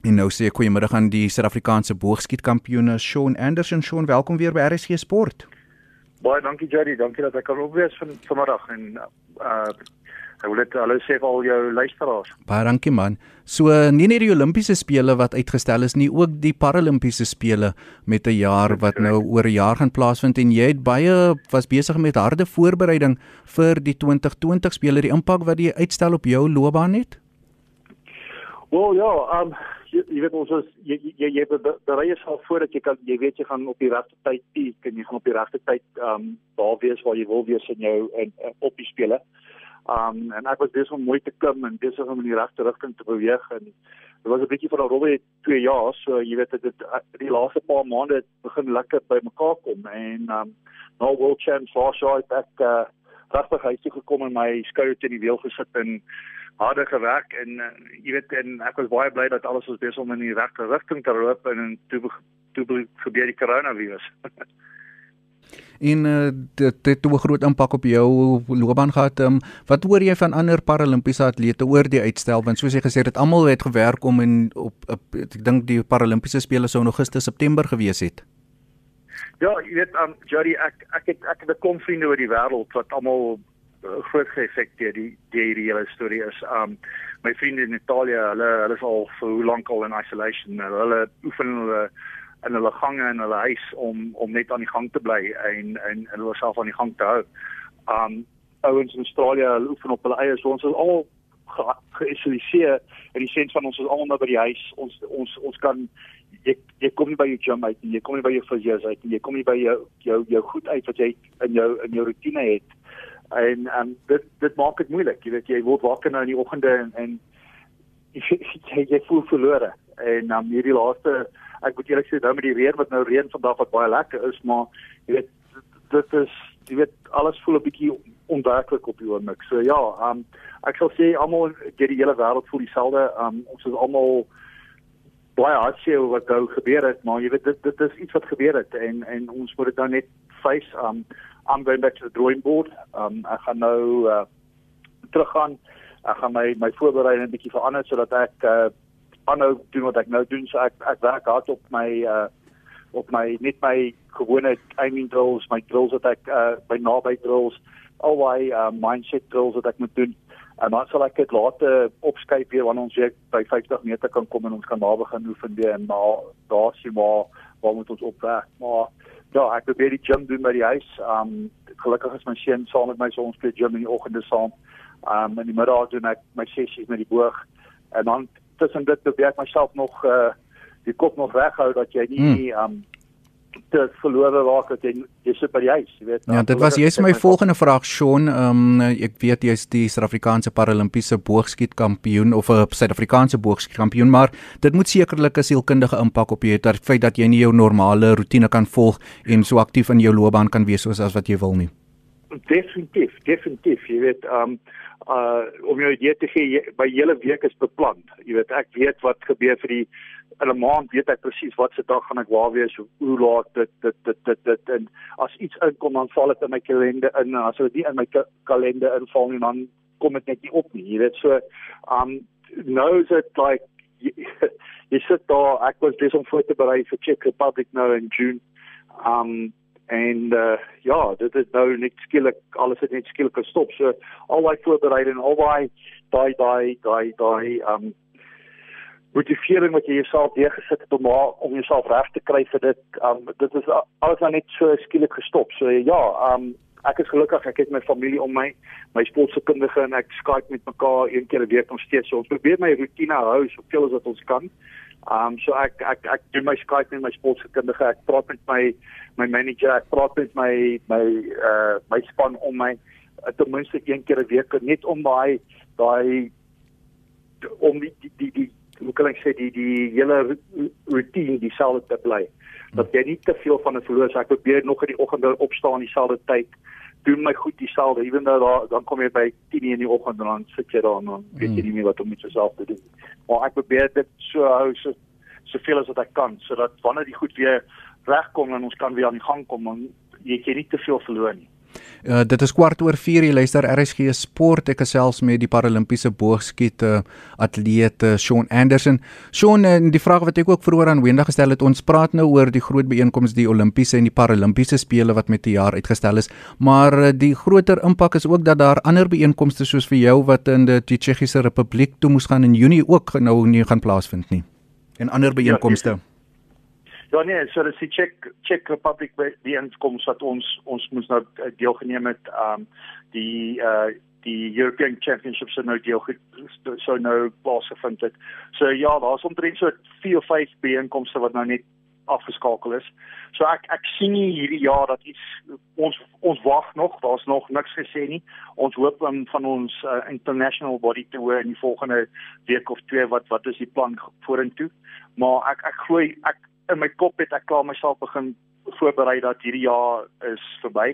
En nou sê ek goeiemôre aan die Suid-Afrikaanse boogskietkampioene Shaun Anderson. Shaun, welkom weer by RSG Sport. Baie dankie Jerry, dankie dat ek kan opwees van vanmiddag en uh ek wil net hallo sê vir al jou luisteraars. Baie dankie man. So nie net die Olimpiese spele wat uitgestel is nie, ook die Paralimpiese spele met 'n jaar wat nou oor 'n jaar gaan plaasvind en jy het baie was besig met harde voorbereiding vir die 2020 spele, die impak wat die uitstel op jou loopbaan het? Wel ja, um jy, weet ons is jy jy jy berei jouself voordat jy kan jy weet jy gaan op die regte tyd piek en jy gaan op die regte tyd um daar wees waar jy wil wees in jou in, in op die spele. Um en ek was besig om mooi te klim en besig om in die regte rigting te beweeg en dit was 'n bietjie van 'n robbe 2 jaar so jy weet dit die laaste paar maande het begin lekker by mekaar kom en um nou world champs last year ek uh, regtig huis toe gekom en my skouer teen die wiel gesit en harde gewerk en uh, jy weet en ek was baie bly dat alles was besig om in die regte rigting te loop en toe toe gebeur die coronavirus en uh, dit het 'n groot impak op jou loopbaan gehad. Um, wat hoor jy van ander paralimpiese atlete oor die uitstel want soos jy gesê het almal het gewerk om en op, op ek dink die paralimpiese spele sou in Augustus September gewees het. Ja, jy weet um Jody ek ek het ek het 'n klomp vriende oor die wêreld wat almal uh, groot geëffekteer die die die hele storie is um my vriende in Italië, hulle hulle is al vir hoe lank al in isolation. Hulle oefen hulle in hulle gange en hulle huis om om net aan die gang te bly en en en hulle self aan die gang te hou. Um ouens in Australië hulle oefen op hulle eie so ons is al geïsoliseer in die sin van ons is almal by die huis. Ons ons ons kan jy jy kom nie by jou gym uit nie. Jy kom nie by jou fisies uit nie. Jy kom nie by jou jou jou goed uit wat jy in jou in jou rotine het. En um dit dit maak dit moeilik. Jy weet jy word wakker nou in die oggende en en jy jy, voel verlore. En um hierdie laaste ek moet eerlik sê nou met die reën wat nou reën vandag wat baie lekker is, maar jy weet dit is jy weet alles voel 'n bietjie onwerklik op die oomblik. So ja, um ek sal sê almal deur die hele wêreld voel dieselfde. Um ons is almal baie hartseer wat nou gebeur het, maar jy weet dit dit is iets wat gebeur het en en ons moet dit nou net face. Um I'm going back to the drawing board. Um ek gaan nou uh, teruggaan. Ek gaan my my voorbereiding 'n bietjie verander sodat ek uh, aanhou doen wat ek nou doen so ek ek werk hard op my uh op my net my gewone aiming drills my drills wat ek uh by naby drills al my uh, mindset drills wat ek moet doen en dan sal ek dit later opskyp weer wanneer ons weer by 50 meter kan kom en ons kan daar begin oefen weer en maar daar sien maar waar moet ons opwerk maar ja ek probeer die gym doen by die huis. Um gelukkig is my seun saam met my so ons speel gym in die oggende saam. Um in die middag doen ek my sessies met die boog. En dan tussen dit probeer ek myself nog uh die kop nog reghou dat jy nie hmm. um te verlore raak dat jy sit by die huis, jy weet. Ja, dit was jy's my volgende vraag Sean. Um ek weet jy's die Suid-Afrikaanse Paralimpiese boogskietkampioen of 'n Suid-Afrikaanse boogskietkampioen, maar dit moet sekerlik 'n sielkundige impak op jou hê, dat feit dat jy nie jou normale rotine kan volg en so aktief in jou loopbaan kan wees soos as wat jy wil nie. Definitief, definitief. Jy weet, um uh om jou idee te gee, by hele week is beplan. Jy weet, ek weet wat gebeur vir die in 'n maand, weet ek presies wat se dag gaan ek waar wees, hoe laat dit dit dit dit dit en as iets inkom dan val dit in my kalender in, as dit nie in my kalender inval nie, dan kom dit net nie op nie. Jy weet, so um nou is dit like jy, jy sit daar, ek was besig om voor te berei vir Czech Republic nou in June. Um en uh, ja dit is nou net skielik alles het net skielik gestop. So al daai voorbereiding al daai daai daai daai daai um motivering wat jy jouself deurgesit het om om jouself reg te kry vir dit um dit is alles nou net so skielik gestop. So ja um ek is gelukkig ek het my familie om my my sportsekundige en ek Skype met mekaar een keer 'n week nog steeds. So ons probeer my rotine hou soveel as wat ons kan Um so ek ek ek doen my Skype met my sportsekundige. Ek praat met my my manager, ek praat met my my uh my span om my uh, ten minste een keer 'n week net om daai daai om die die die, die hoe kan ek sê die die hele routine dieselfde te bly. Dat jy nie te veel van 'n verloor. So ek probeer nog in die oggend opstaan dieselfde tyd doen my goed dieselfde ewen nou daar dan kom jy by 10:00 in die oggend en dan sit jy daar en dan weet jy nie meer wat om met jouself te doen. Maar ek probeer dit so hou so soveel as wat ek kan sodat wanneer die goed weer regkom en ons kan weer aan die gang kom dan jy jy nie te veel verloor nie. Uh, dit is kwart oor 4 jy luister RSG Sport ek gesels met die Paralimpiese boogskiet uh, atleet uh, Sean Anderson. Sean, uh, die vraag wat ek ook vroeër aan Wenda gestel het, ons praat nou oor die groot byeenkomste die Olimpiese en die Paralimpiese spele wat met 'n jaar uitgestel is, maar uh, die groter impak is ook dat daar ander byeenkomste soos vir jou wat in die, die Tsjechiese Republiek toe moes gaan in Junie ook nou nie gaan plaasvind nie. En ander byeenkomste. Ja, Ja nee, so dis die Czech Czech Republic die inkoms wat ons ons moes nou eh, deelgeneem het um die uh die European Championships nou deel so nou plaasgevind het. So ja, daar's omtrent so 4 of 5 byeenkomste wat nou net afgeskakel is. So ek ek sien nie hierdie jaar dat iets ons ons wag nog, daar's nog niks gesê nie. Ons hoop um, van ons uh, international body te hoor in die volgende week of twee wat wat is die plan vorentoe. Maar ek ek glo ek in my kop het ek klaar myself begin voorberei dat hierdie jaar is verby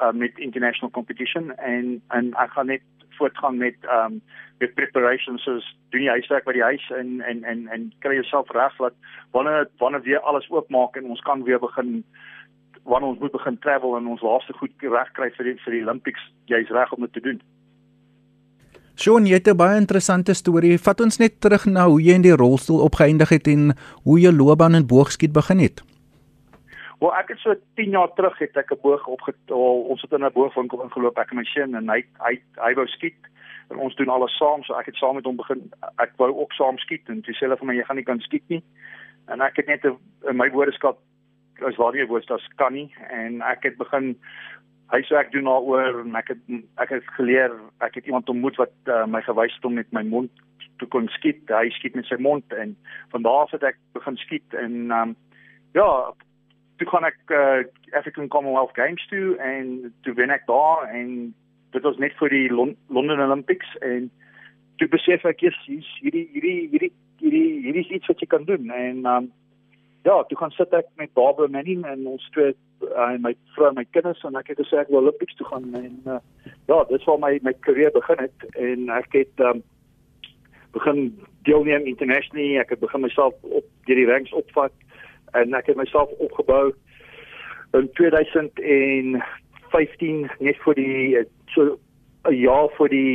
uh, met international competition en en ek gaan net voortgaan met um met preparations soos doen jy huiswerk by die huis en en en en kry jouself reg dat wanneer wanneer weer alles oopmaak en ons kan weer begin wanneer ons moet begin travel en ons laaste goed reg kry vir die vir die Olympics jy's reg om dit te doen. Sean, jy het 'n baie interessante storie. Vat ons net terug na hoe jy in die rolstoel opgeëindig het en hoe jou loopbaan in boogskiet begin het. Wel, ek het so 10 jaar terug het ek 'n boog opgetel. Ons het in 'n boogwinkel ingeloop ek en my seun en hy hy hy wou skiet en ons doen alles saam, so ek het saam met hom begin. Ek wou ook saam skiet en toe sê hulle vir my jy gaan nie kan skiet nie. En ek het net 'n my woordeskat as waar jy woord as kan nie en ek het begin hy sê ek doen daaroor en ek het ek het geleer ek het iemand ontmoet wat uh, my gewys het om met my mond te kon skiet. Hy skiet met sy mond en van daar af het ek begin skiet en um, ja toe gaan ek uh, African Commonwealth Games toe en toe wen ek daar en dit was net vir die Lon London Olympics en toe besef ek eers hierdie hierdie hierdie hierdie hierdie iets wat jy kan doen. En um, ja toe gaan sit ek met Barbara Manning en ons twee uh, my vrou en my kinders en ek het gesê ek wil Olympics toe gaan en uh, ja, dit was my my karier begin het en ek het um, begin deelneem internationally, ek het begin myself op deur die ranks opvat en ek het myself opgebou in 2015 net vir die so 'n jaar vir die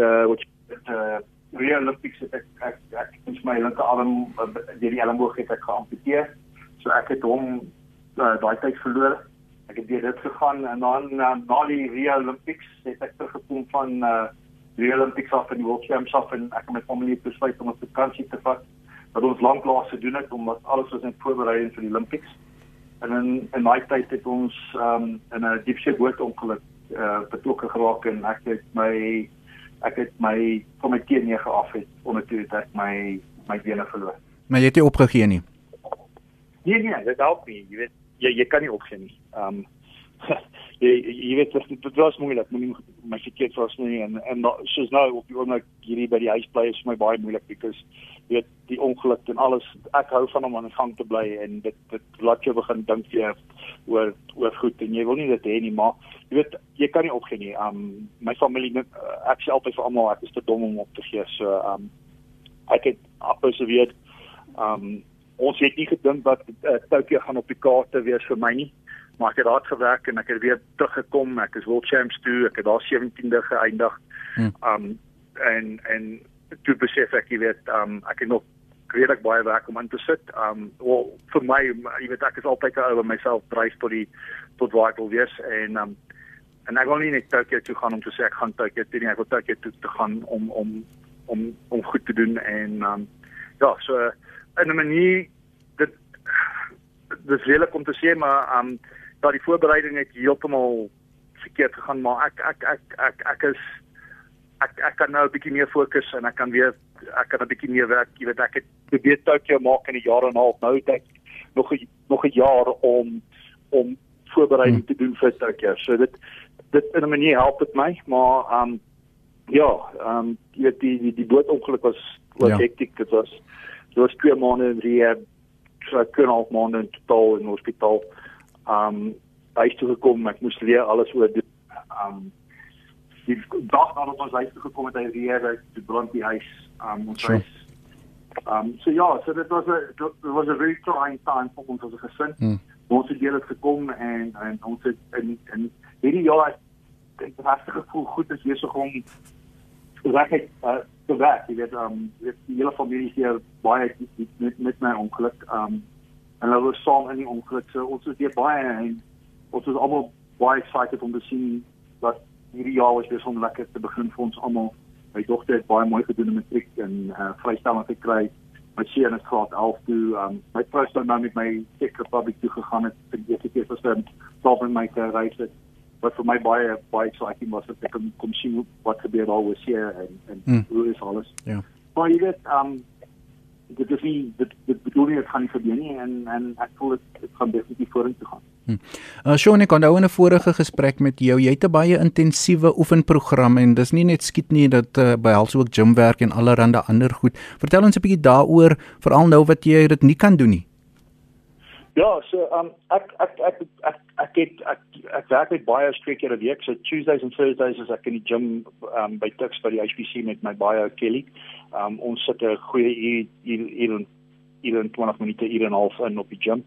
uh wat uh Rio Olympics het ek ek ek het my linkerarm deur die elleboog het ek geamputeer. So ek het hom uh, daai tyd verloor. Ek het weer dit gegaan en dan uh, na die Rio Olympics het ek teruggekom van uh, Rio Olympics af in die World Championships af en ek het my familie besluit om 'n vakansie te vat wat ons lanklaas gedoen het omdat alles was net voorbereiding vir die Olympics. En in in my tyd het ons um, in 'n diepsee boot ongeluk uh, betrokke geraak en ek het my ek het my van my T9 af het ondertoe het ek my my bene verloor. Maar jy het nie opgegee nie. Nee nee, dit help nie. Jy weet jy jy kan nie opgee nie. Ehm um, jy jy weet dit dit was moeilik, moenie my verkeerd was nie en en soos nou op die oomblik hierdie by die huis bly is vir my baie moeilik because jy weet die ongeluk en alles ek hou van om aan die gang te bly en dit dit laat jou begin dink jy oor oor goed en jy wil nie dit hê nie maar jy weet jy kan nie opgee nie. Um my familie ek sê altyd vir almal ek is te dom om op te gee. So um ek het persevered. Um ons het nie gedink dat uh, Tokyo gaan op die kaarte wees vir my nie maar ek het hard gewerk en ek het weer teruggekom ek is world champs toe ek het daar 17de geëindig hmm. um en en toe besef ek jy weet um ek het nog redelik baie werk om in te sit um well, vir my jy weet ek is altyd oor myself dryf tot die tot waar ek wil wees en um en ek wil nie net Tokyo toe gaan om te sê ek gaan Tokyo toe nie. Ek wil Tokyo toe te gaan om om om om goed te doen en um ja so in 'n manier dit dis lelik om te sê maar um ja die voorbereiding het heeltemal verkeerd gegaan maar ek ek ek ek ek is ek ek kan nou 'n bietjie meer fokus en ek kan weer ek kan 'n bietjie meer werk. Jy weet ek het probeer Tokyo maak in 'n jaar en 'n half. Nou het ek nog 'n nog 'n jaar om om voorbereiding hmm. te doen vir Tokyo. So dit dit in 'n manier help dit my maar um ja um jy weet die die, die bootongeluk was was ja. hektiek dit was Dit was twee maande in rehab, so ek kon al maande in totaal in hospitaal. Um huis toe gekom, ek moes leer alles oor doen. Um die dag nadat ons huis toe gekom het, hy rehab, toe brand die huis. Um ons sure. huis. Um so ja, so dit was 'n dit was 'n very trying time vir ons as 'n gesin. Hmm. Ons het hier gekom en en ons het in in hierdie jaar ek regtig gevoel goed is besig om reg uh, te werk. Jy weet um die hele familie hier baie met met my ongeluk um en hulle was saam in die ongeluk. So ons is weer baie en ons is almal baie excited om te sien wat hierdie jaar was so lekker te begin vir ons almal. My dogter het baie mooi gedoen in matriek en uh, vrystelling gekry. My seun is graad 11 toe. Um, my vrou het nou met my Czech Republic toe gegaan het vir die eerste keer vir sy saam met my reis het. Wat vir my baie baie exciting was dat ek kon kom sien wat gebeur daar was hier en en mm. hoe is alles. Ja. Maar jy weet, um dit is nie dit dit bedoel nie dit gaan nie gebeur nie en en ek voel dit dit gaan definitief vorentoe gaan. Hm. Uh Shaun, ek onthou in 'n vorige gesprek met jou, jy het 'n baie intensiewe oefenprogram en dis nie net skiet nie, dit uh, behels ook gymwerk en allerlei ander goed. Vertel ons 'n bietjie daaroor, veral nou wat jy dit nie kan doen nie. Ja, so um ek ek ek ek ek het ek ek werk met baie streek hierdie week. So Tuesdays and Thursdays is ek in die gym um by Tuks by die HPC met my bio Kelly. Um ons sit 'n goeie uur hier in hier in 20 minute hier en half in op die gym.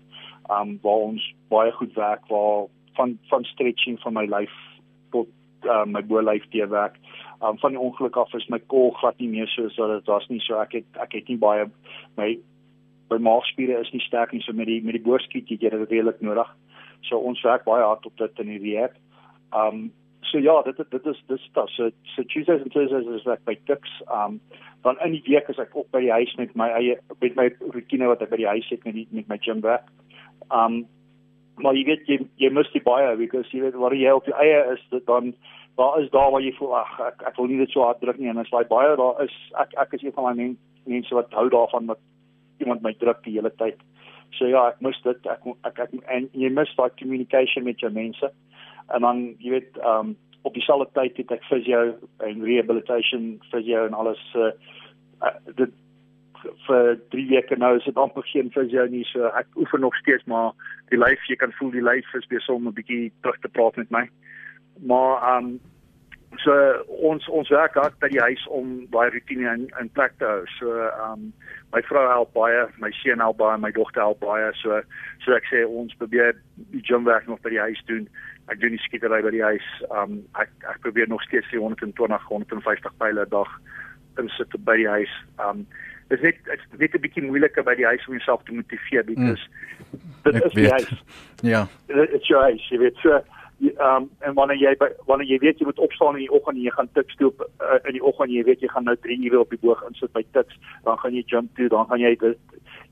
Um waar ons baie goed werk waar van van stretching van my lyf tot um, my bo-lyf te werk. Um van die ongeluk af is my kol glad nie meer so so dit was nie so ek het ek het nie baie my by maagspiere is nie sterk nie so met die met die boorskiet jy dit redelik nodig. So ons werk baie hard op dit in die rehab. Um so ja, dit dit is dis dit so so Tuesdays and Thursdays is like by Dix. Um dan in die week is ek op by die huis met my eie met my rutine wat ek by die huis het met die, met my gym werk. Um maar jy weet jy jy moet die baie because jy weet wat jy op die eie is dit dan daar is daar waar jy voel ag ek ek wil nie dit so hard druk nie en as daai baie daar is ek ek is een van my mense wat hou daarvan wat iemand my druk die hele tyd. So ja, ek mis dit. Ek ek, ek en jy mis daai communication met jou mense. En dan jy weet, ehm um, op dieselfde tyd het ek physio en rehabilitation physio en alles uh, dit vir 3 weke nou is dit amper geen physio nie. So ek oefen nog steeds maar die lyf, jy kan voel die lyf is besig om 'n bietjie terug te praat met my. Maar ehm um, so ons ons werk hard by die huis om daai rutine in in plek te hou. So ehm um, my vrou help baie, my seun help baie, my dogter help baie. So so ek sê ons probeer die gym werk nog by die huis doen. Ek doen die skietery by die huis. Um ek ek probeer nog steeds die 120 150 pile 'n dag insit by die huis. Um dit is net dit is 'n bietjie moeiliker by die huis om jouself te motiveer because mm. dit is die huis. Ja. Dit is jou huis, jy weet. So ehm um, en wanneer jy wanneer jy weet jy moet opstaan in die oggend en jy gaan tik stoop uh, in die oggend jy weet jy gaan nou 3 ure op die boog insit by tiks dan gaan jy jump toe dan gaan jy dit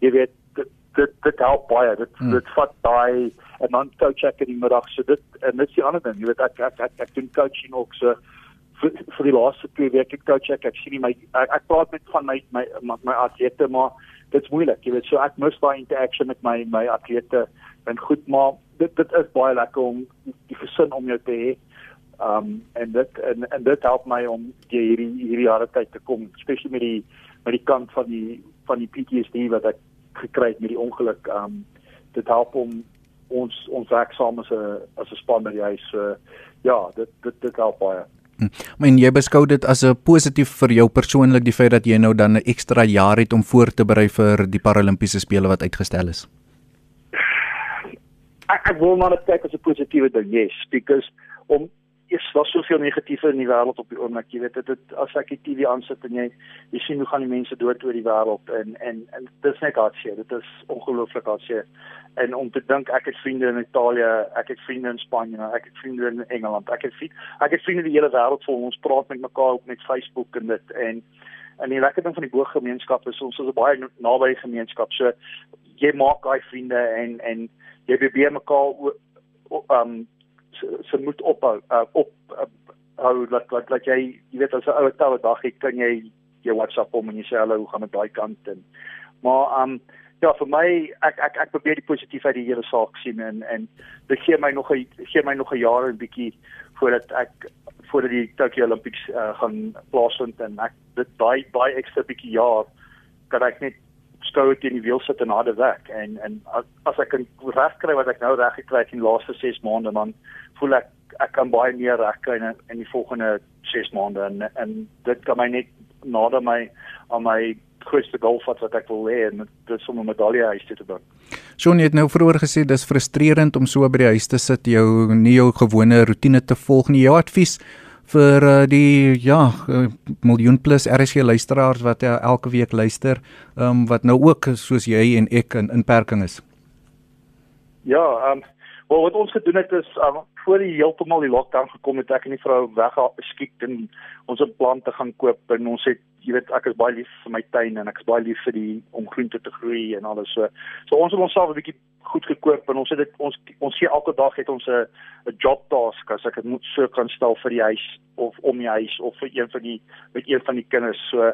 jy weet dit dit, dit help baie. Dit hmm. dit vat daai en dan coach ek in die middag. So dit en dit is die ander ding. Jy weet ek ek ek, ek doen coaching ook. So vir, vir die laaste twee weke coach ek. Ek sien my ek, ek praat met van my my my, my atlete maar dit's moeilik jy weet so ek mis daai interaction met my my atlete en goed maar dit dit is baie lekker om die gesin om jou te hê. Um en dit en en dit help my om hierdie hierdie jare tyd te kom, spesiaal met die met die kant van die van die PTSD wat ek gekry het met die ongeluk. Um dit help om ons ons werk saam as 'n as 'n span by die huis. So ja, dit dit dit help baie. Hm. Maar jy beskou dit as 'n positief vir jou persoonlik die feit dat jy nou dan 'n ekstra jaar het om voor te berei vir die Paralimpiese spele wat uitgestel is ek, ek wil maar net kyk as 'n positiewe ding, yes, because om is daar soveel negatieve in die wêreld op die oomblik, jy weet dit dit as ek die TV aansit en jy jy sien hoe gaan die mense dood oor die wêreld en en en dit is net hartseer, dit is ongelooflik hartseer. En om te dink ek het vriende in Italië, ek het vriende in Spanje, ek het vriende in Engeland, ek het vriende, ek het vriende die hele wêreld vol ons praat met mekaar op met Facebook en dit en en die lekker ding van die booggemeenskap is ons is 'n baie naby gemeenskap. So jy maak daai vriende en en jy probeer mekaar um se moet ophou uh, op uh, hou dat dat dat jy jy weet as 'n ou tawe dag ek kan jy jou WhatsApp hom en jy sê hallo hoe gaan dit daai kant en maar um ja vir my ek ek ek probeer die positiefheid die hele saak sien en en dit gee my nog 'n gee my nog 'n jaar en bietjie voordat ek voordat die Tokyo Olympics uh, gaan plaasvind en ek dit daai daai ekstra bietjie jaar kan ek net skoue teen die wiel sit en harde werk en en as ek kan reg kry wat ek nou reg gekry het in die laaste 6 maande dan voel ek ek kan baie meer reg kry in in die volgende 6 maande en en dit kan my net nader my aan my grootste doel wat wat ek wil hê en dit is om 'n medalje huis te bring. Shaun het nou vroeër gesê dis frustrerend om so by die huis te sit, jou nie jou gewone rotine te volg nie. Jou advies vir uh, die ja, uh, miljoen plus RSG luisteraars wat uh, elke week luister, um, wat nou ook soos jy en ek in inperking is. Ja, ehm um, wel wat ons gedoen het is um, voor die heeltemal die lockdown gekom het ek en die vrou weggeskiet en ons het plante gaan koop en ons het jy weet ek is baie lief vir my tuin en ek is baie lief vir die om groente te groei en alles so. So ons het onsself 'n bietjie goed gekoop en ons het dit ons ons sien elke dag het ons 'n 'n job task as ek dit moet so kan stel vir die huis of om die huis of vir een van die met een van die kinders. So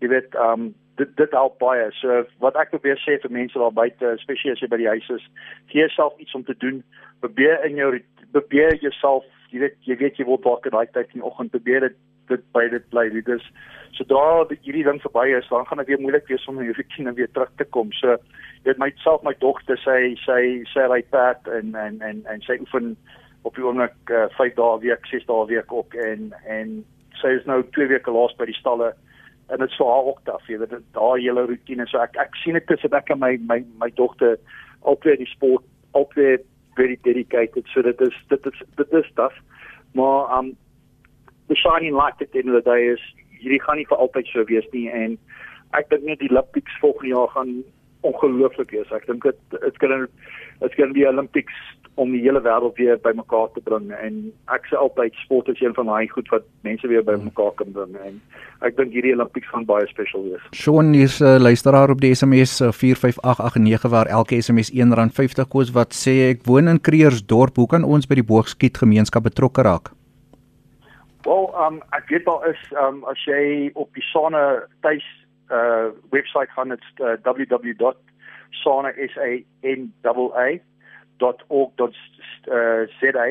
jy weet um dit dit help baie. So wat ek probeer sê vir mense daar buite, spesiaal as jy by die huis is, gee jouself iets om te doen. Probeer in jou probeer jouself, jy weet jy weet jy word wakker daai tyd in die oggend, probeer dit dit by dit bly. Dit is sodra hierdie ding verby is, dan gaan dit weer moeilik wees om hierdie kind weer terug te kom. So dit myself my dogter sê sy sê hy pad en en en en sy oefen op die oomblik 5 uh, dae week, 6 dae week ook en en sy is nou 2 weke laas by die stalle en dit sou haar ook taf, jy weet daai hele rotine so ek ek sien dit tussen ek en my my my dogter altyd die sport altyd very dedicated so dit is dit is dit is taaf maar um the shining light at the end of the day is hierdie gaan nie vir altyd so wees nie en ek dink net die Olympics volgende jaar gaan ongelooflik wees. Ek dink dit dit kan dit kan die Olympics om die hele wêreld weer bymekaar te bring en ek sê altyd sport is een van daai goed wat mense weer bymekaar kan bring en ek dink hierdie Olympics gaan baie spesiaal wees. Shaun is 'n uh, luisteraar op die SMS uh, 45889 waar elke SMS R1.50 kos wat sê ek woon in Kreersdorp. Hoe kan ons by die boogskiet gemeenskap betrokke raak? Wel, um ek weet daar is um as jy op die Sane tuis uh webwerf gaan dit's uh, www.sana.org.za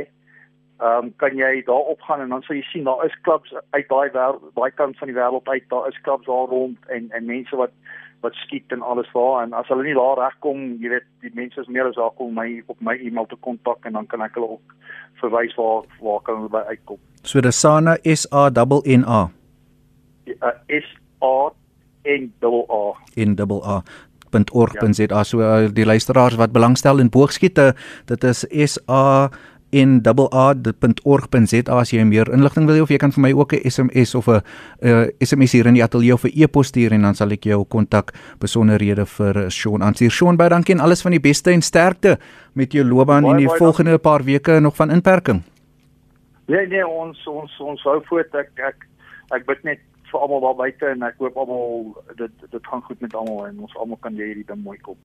um kan jy daar opgaan en dan sal jy sien daar is klubs uit daai daai kant van die wêreld uit daar is klubs daar rond en en mense wat wat skiet en alles daar. En as hulle nie daar regkom, jy weet, die mense is meer as welkom my op my e-mail te kontak en dan kan ek hulle ook verwys waar waar kan hulle by uitkom. So dis Sana S A N N A. Ja, S A N A. In double A .org.za so uh, die luisteraars wat belangstel in boogskiete dit is S A en aa.org.za as jy meer inligting wil hê of jy kan vir my ook 'n SMS of 'n uh, SMS hier in die ateljee of 'n e-pos stuur en dan sal ek jou kontak besonderhede vir Shaun aanstuur. Shaun, baie dankie en alles van die beste en sterkte met jou loopbaan in die volgende dankie. paar weke nog van inperking. Nee nee, ons ons ons hou voort ek ek ek bid net vir almal daar buite en ek hoop almal dit dit gaan goed met almal en ons almal kan hierdie ding mooi kom.